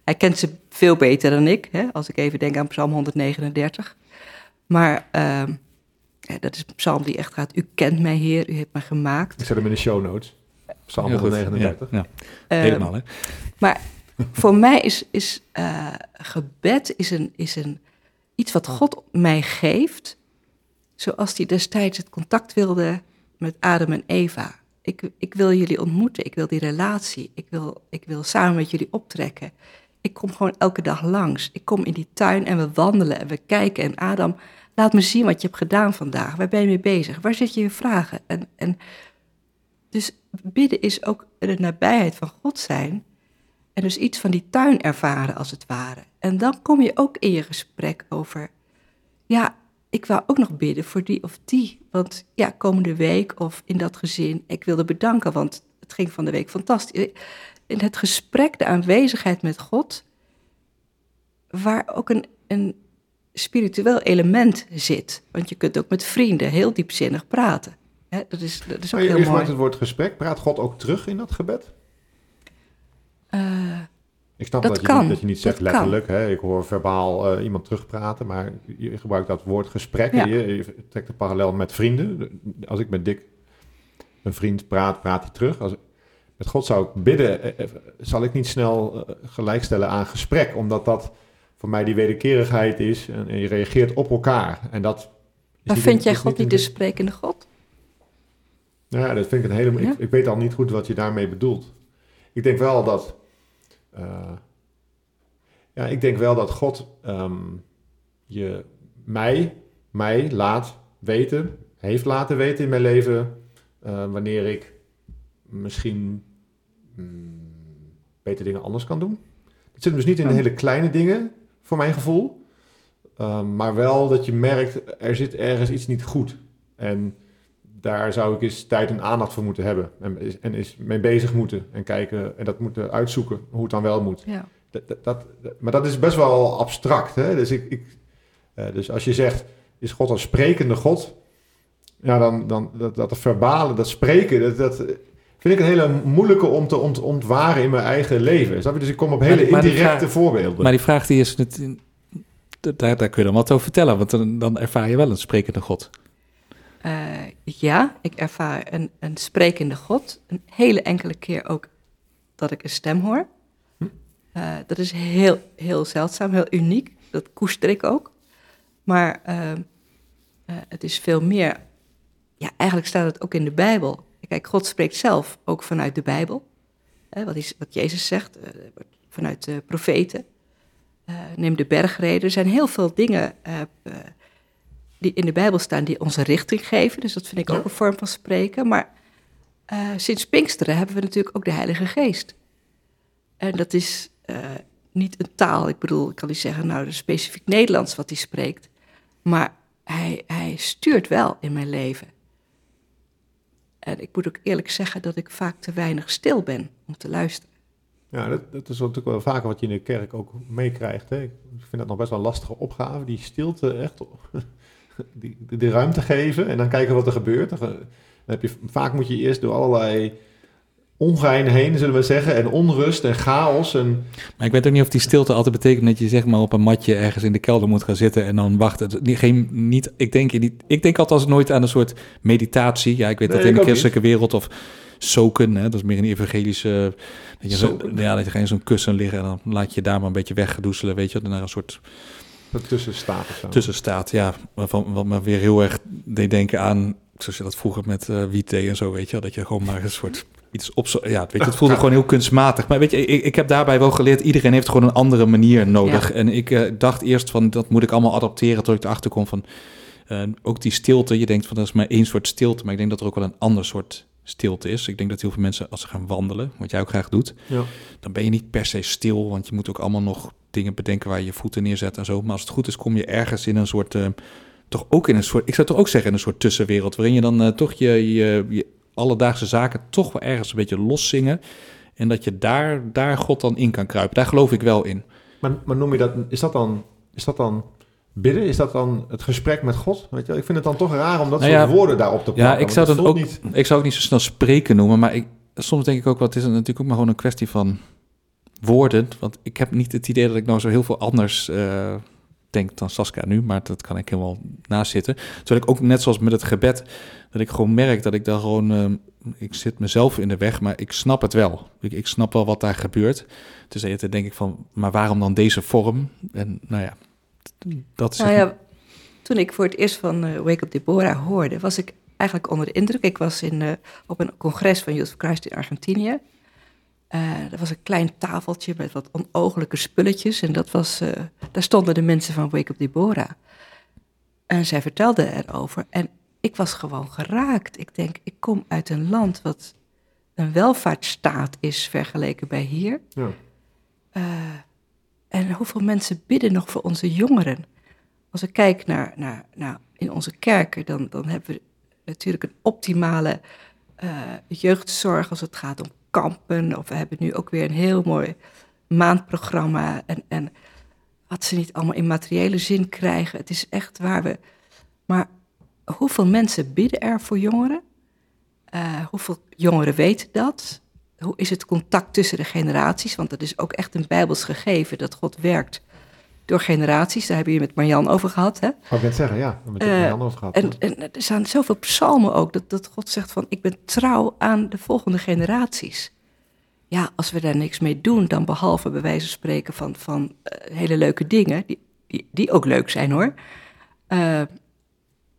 hij kent ze veel beter dan ik. Hè, als ik even denk aan Psalm 139. Maar ehm, ja, dat is een psalm die echt gaat, u kent mij Heer, u heeft mij gemaakt. Ik zet hem in de show notes. Psalm Heel goed. 139. Ja, ja, Ehm, helemaal hè. Maar voor mij is, is eh, gebed is een, is een, iets wat God mij geeft, zoals hij destijds het contact wilde met Adam en Eva. Ik, ik wil jullie ontmoeten, ik wil die relatie, ik wil, ik wil samen met jullie optrekken. Ik kom gewoon elke dag langs. Ik kom in die tuin en we wandelen en we kijken. En Adam, laat me zien wat je hebt gedaan vandaag. Waar ben je mee bezig? Waar zit je je vragen? En, en dus bidden is ook de nabijheid van God zijn. En dus iets van die tuin ervaren als het ware. En dan kom je ook in je gesprek over, ja, ik wou ook nog bidden voor die of die. Want ja, komende week of in dat gezin, ik wilde bedanken, want het ging van de week fantastisch. In het gesprek, de aanwezigheid met God, waar ook een, een spiritueel element zit. Want je kunt ook met vrienden heel diepzinnig praten. Hè, dat, is, dat is ook Maar heel je mooi. maakt het woord gesprek. Praat God ook terug in dat gebed? Eh, Ik snap Dat dat, je, niet, dat je niet zegt Dat letterlijk. Hè? Ik hoor verbaal eh, iemand terugpraten, maar je gebruikt dat woord gesprek. Ja. Je, je trekt een parallel met vrienden. Als ik met Dick, een vriend, praat, praat hij terug. Als, met God zou ik bidden, eh, zal ik niet snel gelijkstellen aan gesprek, omdat dat voor mij die wederkerigheid is en, en je reageert op elkaar. En dat maar vind jij God een- niet de sprekende God? ja, dat vind ik een hele. Ja? Ik, ik weet al niet goed wat je daarmee bedoelt. Ik denk wel dat. eh, ja, ik denk wel dat God ehm, je mij, mij laat weten, heeft laten weten in mijn leven, eh, wanneer ik misschien mm, beter dingen anders kan doen. Het zit hem dus niet in de Ja. hele kleine dingen, voor mijn gevoel. Ehm, maar wel dat je merkt, er zit ergens iets niet goed. En daar zou ik eens tijd en aandacht voor moeten hebben. En, is- en eens mee bezig moeten. En kijken en dat moeten uitzoeken hoe het dan wel moet. Ja. Dat, dat, dat- maar dat is best wel abstract. Hè? Dus, ik, ik, eh, dus als je zegt, is God een sprekende God? Ja, dan, dan dat, dat verbalen, dat spreken, dat, dat vind ik een hele moeilijke om te ont, ontwaren in mijn eigen leven. Snap je? Dus ik kom op hele die- indirecte vraag- voorbeelden. Maar die vraag die is, het, daar, daar kun je dan wat over vertellen, want dan, dan ervaar je wel een sprekende God. Eh, ja, ik ervaar een, een sprekende God. Een hele enkele keer ook dat ik een stem hoor. Hm. Eh, dat is heel, heel zeldzaam, heel uniek. Dat koester ik ook. Maar eh, eh, het is veel meer. Ja, eigenlijk staat het ook in de Bijbel. Kijk, God spreekt zelf ook vanuit de Bijbel. Hè, wat, is, wat Jezus zegt, eh, vanuit de profeten. Eh, neem de bergreden. Er zijn heel veel dingen eh, die in de Bijbel staan die onze richting geven. Dus dat vind ik Ja. ook een vorm van spreken. Maar sinds Pinksteren hebben we natuurlijk ook de Heilige Geest. En dat is niet een taal. Ik bedoel, ik kan niet zeggen, nou, dat is specifiek Nederlands wat hij spreekt. Maar hij, hij stuurt wel in mijn leven. En ik moet ook eerlijk zeggen dat ik vaak te weinig stil ben om te luisteren. Ja, dat, dat is natuurlijk wel vaker wat je in de kerk ook meekrijgt. Ik vind dat nog best wel een lastige opgave, die stilte echt, die, die ruimte geven en dan kijken wat er gebeurt. Dan, dan heb je, vaak moet je eerst door allerlei ongein heen, zullen we zeggen, en onrust en chaos. En, Maar ik weet ook niet of die stilte altijd betekent dat je zeg maar op een matje ergens in de kelder moet gaan zitten en dan wachten. Geen, niet, ik, denk, niet, ik denk althans nooit aan een soort meditatie. Ja, ik weet Nee, dat in de christelijke wereld of soken, hè, dat is meer een evangelische... Dat je, zo, ja, dat je geen zo'n kussen liggen en dan laat je daar maar een beetje weggedoezelen, weet je. Naar een soort ertussen staat of zo. tussenstaat, ja. Waarvan, wat me weer heel erg deed denken aan, zoals je dat vroeger met eh wietthee en zo, weet je. wel, Dat je gewoon maar een soort iets op... Ja, weet je, het voelde gewoon heel kunstmatig. Maar weet je, ik, ik heb daarbij wel geleerd, iedereen heeft gewoon een andere manier nodig. Ja. En ik eh, dacht eerst van, dat moet ik allemaal adapteren tot ik erachter kom van... eh, ook die stilte, je denkt van dat is maar één soort stilte, maar ik denk dat er ook wel een ander soort stilte is. Ik denk dat heel veel mensen, als ze gaan wandelen, wat jij ook graag doet, Ja. dan ben je niet per se stil, want je moet ook allemaal nog dingen bedenken waar je je voeten neerzet en zo. Maar als het goed is, kom je ergens in een soort, eh, toch ook in een soort, ik zou toch ook zeggen, in een soort tussenwereld, waarin je dan eh, toch je, je, je alledaagse zaken toch wel ergens een beetje loszingen. En dat je daar, daar God dan in kan kruipen. Daar geloof ik wel in. Maar, maar noem je dat, is dat dan, is dat dan bidden? Is dat dan het gesprek met God? Weet je, ik vind het dan toch raar om dat Nou soort ja, woorden daarop te plakken. Ja, ik zou het voelt ook, niet... ik zou ook niet zo snel spreken noemen, maar ik, soms denk ik ook, wat is het natuurlijk ook maar gewoon een kwestie van woorden. Want ik heb niet het idee dat ik nou zo heel veel anders eh, denk dan Saskia nu, maar dat kan ik helemaal naast zitten. Terwijl ik ook net zoals met het gebed, dat ik gewoon merk dat ik daar gewoon, eh, ik zit mezelf in de weg, maar ik snap het wel. Ik, ik snap wel wat daar gebeurt. Dus dan denk ik van, maar waarom dan deze vorm? En nou ja, dat is Nou ja, toen ik voor het eerst van eh, Wake Up Deborah hoorde, was ik eigenlijk onder de indruk. Ik was in, eh, op een congres van Youth for Christ in Argentinië. Eh er was een klein tafeltje met wat onogelijke spulletjes. En dat was, eh, daar stonden de mensen van Wake Up Deborah. En zij vertelden erover. En ik was gewoon geraakt. Ik denk, ik kom uit een land wat een welvaartsstaat is vergeleken bij hier. Ja. Eh, en hoeveel mensen bidden nog voor onze jongeren? Als ik kijk naar, naar, naar in onze kerken, dan, dan hebben we natuurlijk een optimale jeugdzorg als het gaat om kampen. Of we hebben nu ook weer een heel mooi maandprogramma. En, en wat ze niet allemaal in materiële zin krijgen. Het is echt waar we. Maar hoeveel mensen bidden er voor jongeren? Eh, hoeveel jongeren weten dat? Hoe is het contact tussen de generaties? Want dat is ook echt een bijbels gegeven dat God werkt door generaties. Daar hebben we het met Marjan over gehad. Hè? Wou ik net zeggen, ja. Met Eh, uh, over gehad. En, en er zijn zoveel psalmen ook dat, dat God zegt van ik ben trouw aan de volgende generaties. Ja, als we daar niks mee doen, dan behalve bij wijze van spreken van, van eh, hele leuke dingen, die, die, die ook leuk zijn hoor. Eh,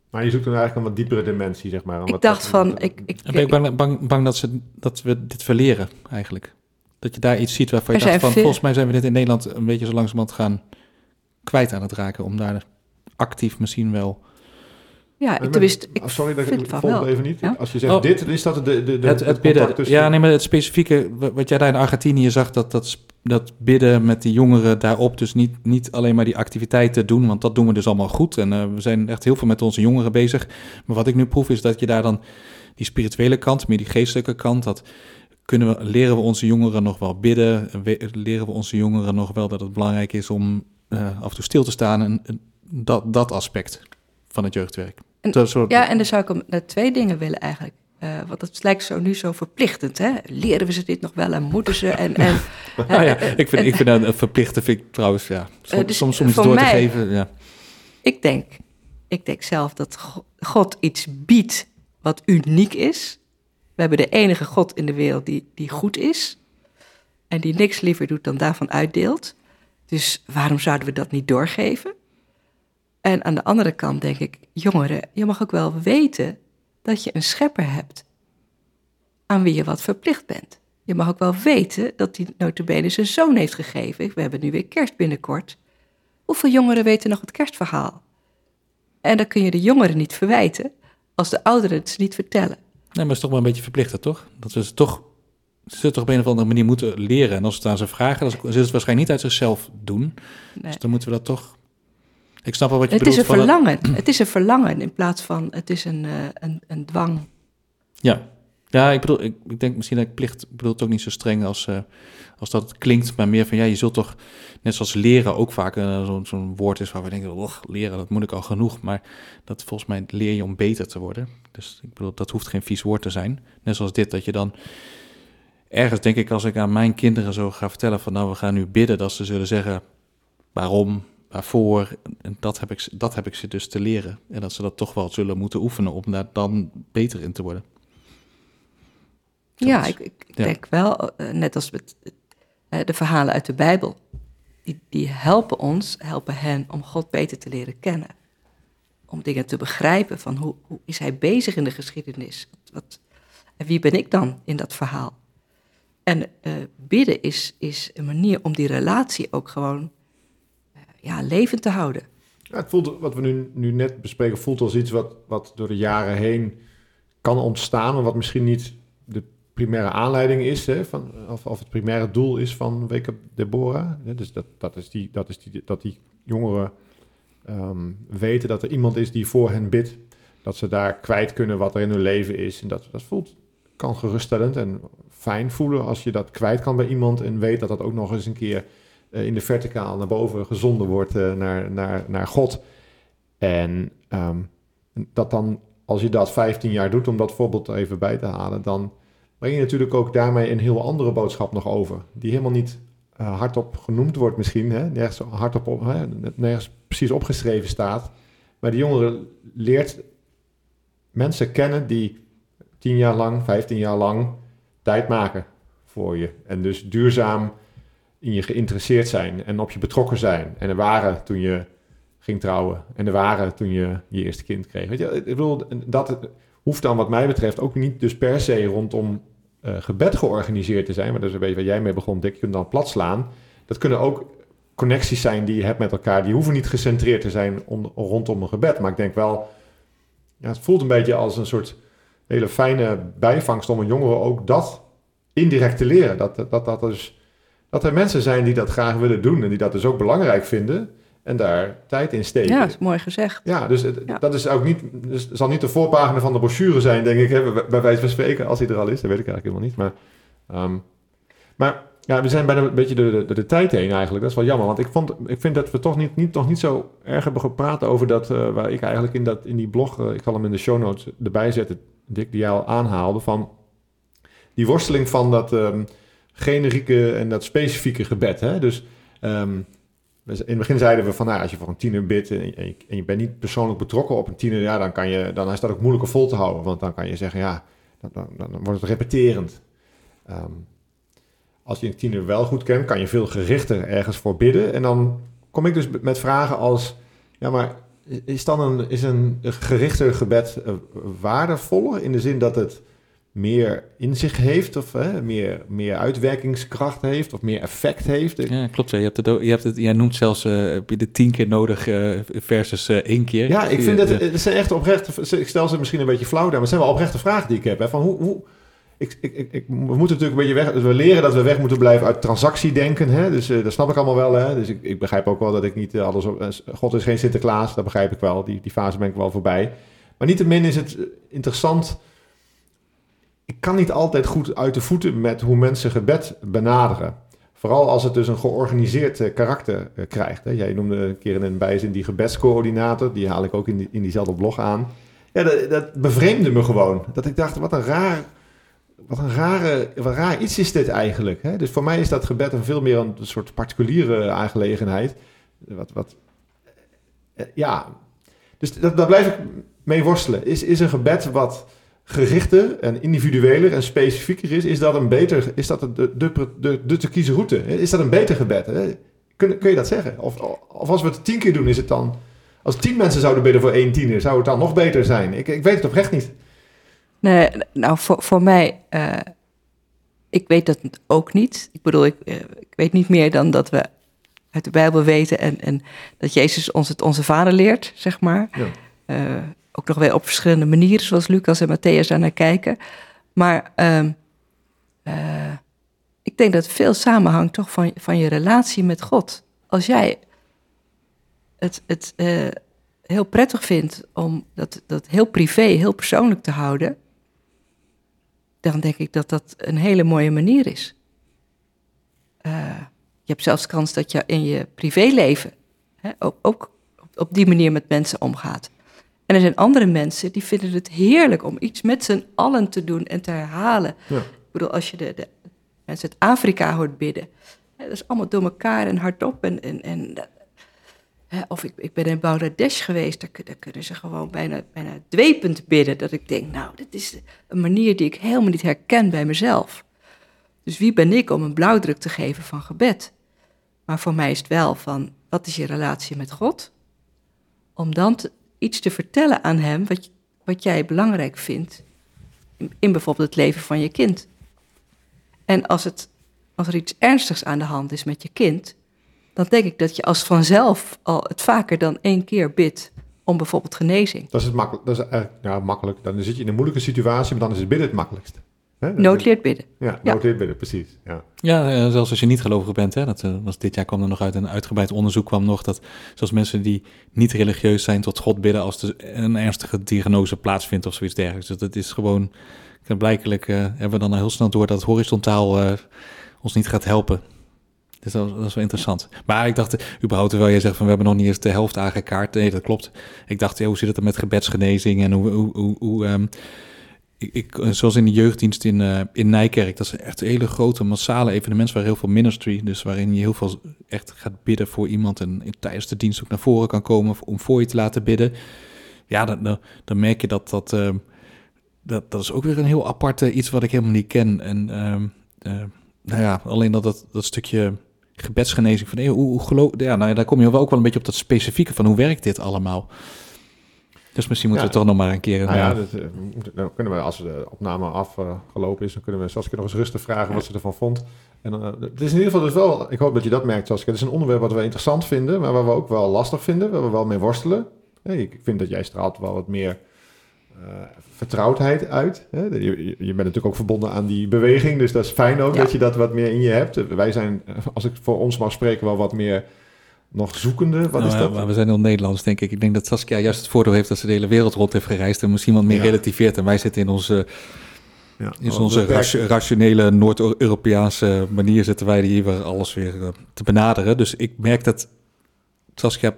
maar je zoekt dan eigenlijk een wat diepere dimensie, zeg maar. een ik wat- dacht wat- van, wat- ik, ik, En ben ik bang, bang, bang dat, ze, dat we dit verleren, eigenlijk. Dat je daar iets ziet waarvan je dacht van... veel- volgens mij zijn we dit in Nederland een beetje zo langzamerhand gaan kwijt aan het raken... om daar actief misschien wel... ja, tenminste, ik oh, sorry, dat vind ik wel. even niet. Ja? Als je zegt Oh. dit, is dat de, de, de, het, het bidden, tussen- ja, nee, maar het specifieke... wa- wat jij daar in Argentinië zag, dat, dat, dat bidden met die jongeren daarop... dus niet, niet alleen maar die activiteiten doen, want dat doen we dus allemaal goed. En eh, we zijn echt heel veel met onze jongeren bezig. Maar wat ik nu proef is dat je daar dan die spirituele kant, meer die geestelijke kant... dat kunnen we, leren we onze jongeren nog wel bidden? We- leren we onze jongeren nog wel dat het belangrijk is om eh, af en toe stil te staan? En, en dat, dat aspect van het jeugdwerk. En- Dat soort, Ja, en dan zou ik hem naar twee dingen willen eigenlijk. Eh, want het lijkt zo nu zo verplichtend, hè? Leren we ze dit nog wel en moeten ze? En, en, Ah ja, ik vind, ik vind dat een verplichte vind ik trouwens, ja. Soms, Eh, dus soms om iets voor door te geven, ja. Ik denk, ik denk zelf dat Go- God iets biedt wat uniek is. We hebben de enige God in de wereld die, die goed is. En die niks liever doet dan daarvan uitdeelt. Dus waarom zouden we dat niet doorgeven? En aan de andere kant denk ik, jongeren, je mag ook wel weten dat je een schepper hebt aan wie je wat verplicht bent. Je mag ook wel weten dat hij notabene zijn zoon heeft gegeven. We hebben nu weer kerst binnenkort. Hoeveel jongeren weten nog het kerstverhaal? En dan kun je de jongeren niet verwijten als de ouderen het ze niet vertellen. Nee, maar het is toch wel een beetje verplicht, toch? Dat we ze toch, ze het toch op een of andere manier moeten leren. En als we het aan ze vragen, dan zullen ze het waarschijnlijk niet uit zichzelf doen. Nee. Dus dan moeten we dat toch... Ik snap wel wat je Het is een dat- verlangen. Het is een verlangen in plaats van het is een, eh, een, een dwang. Ja. Ja, ik bedoel, ik, ik denk misschien dat ik plicht, bedoel het ook niet zo streng als, eh, als dat klinkt, maar meer van ja, je zult toch, net zoals leren ook vaak eh, zo'n woord is waar we denken, och, leren, dat moet ik al genoeg, maar dat volgens mij leer je om beter te worden. Dus ik bedoel, dat hoeft geen vies woord te zijn. Net zoals dit, dat je dan ergens, denk ik, als ik aan mijn kinderen zo ga vertellen van nou, we gaan nu bidden, dat ze zullen zeggen waarom, waarvoor, en dat heb ik, ze- dat heb ik ze dus te leren. En dat ze dat toch wel zullen moeten oefenen om daar dan beter in te worden. Ja, ik, ik Ja. denk wel, eh, net als met eh, de verhalen uit de Bijbel, die, die helpen ons, helpen hen om God beter te leren kennen. Om dingen te begrijpen van hoe, hoe is hij bezig in de geschiedenis? Wat, en wie ben ik dan in dat verhaal? En eh, bidden is, is een manier om die relatie ook gewoon eh, ja, levend te houden. Ja, het voelt, wat we nu, nu net bespreken, voelt als iets wat, wat door de jaren heen kan ontstaan, maar wat misschien niet primaire aanleiding is, hè, van, of, of het primaire doel is van Wake Up Deborah. Dus dat, dat, is die, dat is die, dat die jongeren ehm, weten dat er iemand is die voor hen bidt. Dat ze daar kwijt kunnen wat er in hun leven is. En dat, dat voelt, kan geruststellend en fijn voelen als je dat kwijt kan bij iemand en weet dat dat ook nog eens een keer uh, in de verticaal naar boven gezonden wordt uh, naar, naar, naar God. En um, dat dan, als je dat 15 jaar doet, om dat voorbeeld even bij te halen, dan breng je natuurlijk ook daarmee een heel andere boodschap nog over. Die helemaal niet uh, hardop genoemd wordt misschien, hè? Nergens, hardop op, hè? nergens precies opgeschreven staat. Maar die jongere leert mensen kennen die 10 jaar lang, 15 jaar lang tijd maken voor je. En dus duurzaam in je geïnteresseerd zijn en op je betrokken zijn. En er waren toen je ging trouwen. En er waren toen je je eerste kind kreeg. Weet je, ik bedoel, dat hoeft dan wat mij betreft ook niet dus per se rondom uh, gebed georganiseerd te zijn. Maar dat is een beetje waar jij mee begon, Dick. Je kunt dan plat slaan. Dat kunnen ook connecties zijn die je hebt met elkaar. Die hoeven niet gecentreerd te zijn om, rondom een gebed. Maar ik denk wel, ja, het voelt een beetje als een soort hele fijne bijvangst om een jongere ook dat indirect te leren. Dat, dat, dat, dus, dat er mensen zijn die dat graag willen doen en die dat dus ook belangrijk vinden en daar tijd in steken. Ja, dat is mooi gezegd. Ja, dus dat is ook niet, dus zal niet de voorpagina van de brochure zijn, denk ik, hè, bij wijze van spreken, als hij er al is, dat weet ik eigenlijk helemaal niet. Maar, um, maar ja, we zijn bijna een beetje de, de, de, tijd heen eigenlijk. Dat is wel jammer, want ik, vond, ik vind dat we toch niet, niet, toch niet zo erg hebben gepraat over dat, uh, waar ik eigenlijk in, dat, in die blog, uh, ik zal hem in de show notes erbij zetten, Dick, die jij al aanhaalde, van die worsteling van dat um, generieke en dat specifieke gebed. Hè? Dus um, in het begin zeiden we van, nou, als je voor een tiener bidt en je, en je, bent niet persoonlijk betrokken op een tiener, dan, kan je, dan is dat ook moeilijker vol te houden. Want dan kan je zeggen, ja, dan, dan, wordt het repeterend. Um, als je een tiener wel goed kent, kan je veel gerichter ergens voor bidden. En dan kom ik dus met vragen als, ja, maar is dan een, is een gerichter gebed uh, waardevoller in de zin dat het meer inzicht heeft of hè, meer, meer uitwerkingskracht heeft of meer effect heeft. Ja, klopt. Je hebt het, je hebt het, jij noemt zelfs uh, heb je de tien keer nodig uh, versus uh, één keer. Ja, ik vind dat het zijn echt oprechte. Ik stel ze misschien een beetje flauw daar, maar het zijn wel oprechte vragen die ik heb. Hè, van hoe, hoe ik, ik, ik, we moeten natuurlijk een beetje weg. We leren dat we weg moeten blijven uit transactiedenken. Hè? Dus dat snap ik allemaal wel. Hè? Dus ik, ik begrijp ook wel dat ik niet alles. God is geen Sinterklaas, dat begrijp ik wel. Die, die fase ben ik wel voorbij. Maar niettemin is het interessant ik kan niet altijd goed uit de voeten met hoe mensen gebed benaderen. Vooral als het dus een georganiseerd karakter krijgt. Hè. Jij noemde een keer in een bijzin die gebedscoördinator. Die haal ik ook in, in diezelfde blog aan. Ja, dat, dat, bevreemde me gewoon. Dat ik dacht, wat een raar, wat een rare, wat raar iets is dit eigenlijk. Hè? Dus voor mij is dat gebed een veel meer een, soort particuliere aangelegenheid. Wat, wat, uh, ja, dus dat, daar blijf ik mee worstelen. Is, is een gebed wat gerichter en individueler en specifieker is, is dat een beter, is dat de, de, de, de te kiezen route? Is dat een beter gebed? Hè? Kun, kun je dat zeggen? Of, of als we het tien keer doen, is het dan, als tien mensen zouden bidden voor één tiener, zou het dan nog beter zijn? Ik, ik weet het oprecht niet. Nee, nou voor, voor mij, uh, ik weet dat ook niet. Ik bedoel, ik, uh, ik weet niet meer dan dat we uit de Bijbel weten en, en dat Jezus ons het onze vader leert, zeg maar. Ja. Uh, ook nog weer op verschillende manieren, zoals Lucas en Matthäus daar naar kijken. Maar uh, ik denk dat veel samenhangt toch van, van je relatie met God. Als jij het, het heel prettig vindt om dat, dat heel privé, heel persoonlijk te houden, dan denk ik dat dat een hele mooie manier is. je hebt zelfs kans dat je in je privéleven hè, ook, ook op die manier met mensen omgaat. En er zijn andere mensen die vinden het heerlijk om iets met z'n allen te doen en te herhalen. Ja. Ik bedoel, als je de, de mensen uit Afrika hoort bidden, hè, dat is allemaal door elkaar en hardop. En, en, en, of ik, ik ben in Bangladesh geweest, daar, daar, kunnen ze gewoon bijna, bijna dwepend bidden. Dat ik denk, nou, dit is een manier die ik helemaal niet herken bij mezelf. Dus wie ben ik om een blauwdruk te geven van gebed? Maar voor mij is het wel van, wat is je relatie met God? Om dan iets te vertellen aan hem wat, wat jij belangrijk vindt in, in bijvoorbeeld het leven van je kind. En als, het, als er iets ernstigs aan de hand is met je kind, dan denk ik dat je als vanzelf al het vaker dan één keer bidt om bijvoorbeeld genezing. Dat is het makkelijk. Dat is eigenlijk nou, makkelijk. Dan zit je in een moeilijke situatie, maar dan is het bidden het makkelijkst. Hè? Nood leert bidden. Ja, nood leert bidden, precies. Ja, ja uh, zelfs als je niet gelovig bent. Hè, dat was dit jaar kwam er nog uit een uitgebreid onderzoek kwam nog dat zelfs mensen die niet religieus zijn tot God bidden als er een ernstige diagnose plaatsvindt of zoiets dergelijks. Dus dat is gewoon, blijkelijk uh, hebben we dan heel snel door dat het horizontaal uh, ons niet gaat helpen. Dus dat, is wel interessant. Maar ik dacht, überhaupt, terwijl jij zegt van we hebben nog niet eens de helft aangekaart. Nee, dat klopt. Ik dacht, ja, hoe zit het er met gebedsgenezing en hoe, hoe, hoe, um, ik, ik, zoals in de jeugddienst in, uh, in Nijkerk, dat is echt een hele grote massale evenement waar heel veel ministry, dus waarin je heel veel echt gaat bidden voor iemand en tijdens de dienst ook naar voren kan komen om voor je te laten bidden. Ja, dan, dan, dan merk je dat dat, uh, dat dat is ook weer een heel aparte iets wat ik helemaal niet ken. En uh, nou ja, alleen dat, dat, dat stukje gebedsgenezing van hey, hoe, hoe geloof, ja, nou ja, daar kom je wel ook wel een beetje op dat specifieke van hoe werkt dit allemaal. Dus misschien moeten we toch nog maar een keer... Nou ja, dat, eh, dan kunnen we, als de opname afgelopen is, dan kunnen we Saskia nog eens rustig vragen wat ze ervan vond. En uh, het is in ieder geval dus wel, ik hoop dat je dat merkt Saskia, het is een onderwerp wat we interessant vinden, maar waar we ook wel lastig vinden, waar we wel mee worstelen. ik vind dat jij straalt wel wat meer vertrouwdheid uit. Hè? Je, je, bent natuurlijk ook verbonden aan die beweging, dus dat is fijn ook dat je dat wat meer in je hebt. Wij zijn, als ik voor ons mag spreken, wel wat meer nog zoekende? Wat nou, is dat? Maar we zijn heel Nederlands, denk ik. Ik denk dat Saskia juist het voordeel heeft dat ze de hele wereld rond heeft gereisd en misschien wat meer relativeert. En wij zitten in onze, ja, in onze rationele Noord-Europese manier zitten wij hier alles weer eh, te benaderen. Dus ik merk dat Saskia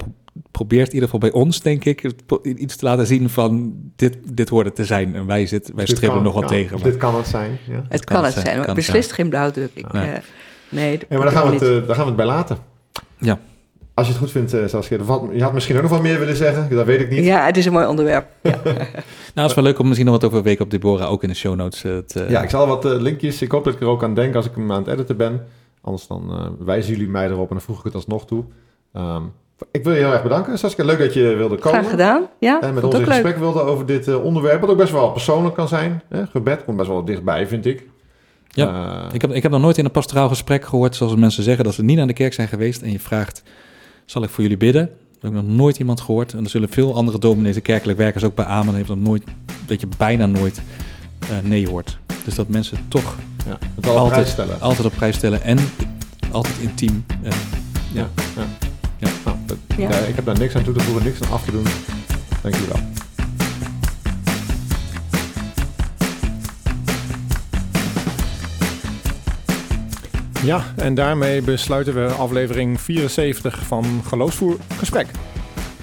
probeert in ieder geval bij ons, denk ik, iets te laten zien van dit, dit hoort het te zijn. En wij, zit, wij stribbelen nog wat tegen. Maar. Dit kan het zijn. Ja. Het, kan, het zijn, maar beslist geen blauwdruk. Ik, nee. Uh, nee, maar daar gaan, we het, uh, daar gaan we het bij laten. Ja. Als je het goed vindt, uh, Saskia, je had misschien ook nog wat meer willen zeggen, dat weet ik niet. Ja, het is een mooi onderwerp. Ja. nou, het is wel leuk om misschien nog wat over Week op Deborah ook in de show notes te... Ja, ik zal wat linkjes, ik hoop dat ik er ook aan denk als ik hem aan het editen ben. Anders dan wijzen jullie mij erop en dan voeg ik het alsnog toe. Um, ik wil je heel erg bedanken, Saskia. Leuk dat je wilde komen. Graag gedaan, ja. En met ons in gesprek wilde over dit onderwerp, wat ook best wel persoonlijk kan zijn. Hè? Gebed komt best wel dichtbij, vind ik. Ja, ik, heb, ik heb nog nooit in een pastoraal gesprek gehoord, zoals mensen zeggen, dat ze niet naar de kerk zijn geweest en je vraagt zal ik voor jullie bidden. Dat heb ik nog nooit iemand gehoord. En er zullen veel andere dominees en kerkelijk werkers ook bij amen. heeft nog nooit, dat je bijna nooit uh, nee hoort. Dus dat mensen toch ja, het altijd, op prijs stellen. altijd op prijs stellen en altijd intiem. Ja. Ja, ja. Ik heb daar niks aan toe te voegen, niks aan af te doen. Dank jullie wel. Ja, en daarmee besluiten we aflevering 74 van Geloofsvoer Gesprek.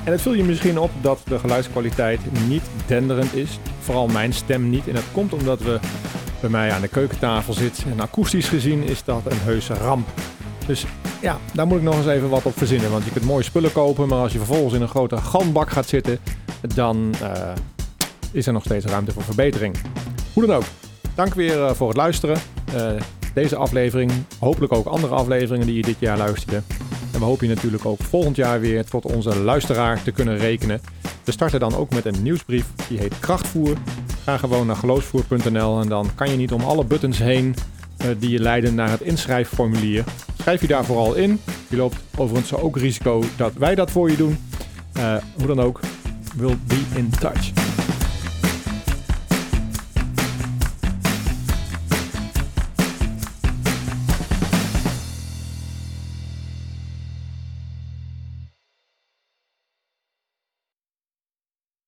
En het viel je misschien op dat de geluidskwaliteit niet denderend is. Vooral mijn stem niet. En dat komt omdat we bij mij aan de keukentafel zitten. En akoestisch gezien is dat een heuse ramp. Dus ja, daar moet ik nog eens even wat op verzinnen. Want je kunt mooie spullen kopen, maar als je vervolgens in een grote galmbak gaat zitten, dan uh, is er nog steeds ruimte voor verbetering. Hoe dan ook, dank weer uh, voor het luisteren. Uh, deze aflevering, hopelijk ook andere afleveringen die je dit jaar luisterde. En we hopen je natuurlijk ook volgend jaar weer tot onze luisteraar te kunnen rekenen. We starten dan ook met een nieuwsbrief, die heet Krachtvoer. Ga gewoon naar geloofsvoer.nl en dan kan je niet om alle buttons heen die je leiden naar het inschrijfformulier. Schrijf je daar vooral in. Je loopt overigens ook risico dat wij dat voor je doen. Uh, hoe dan ook, we'll be in touch.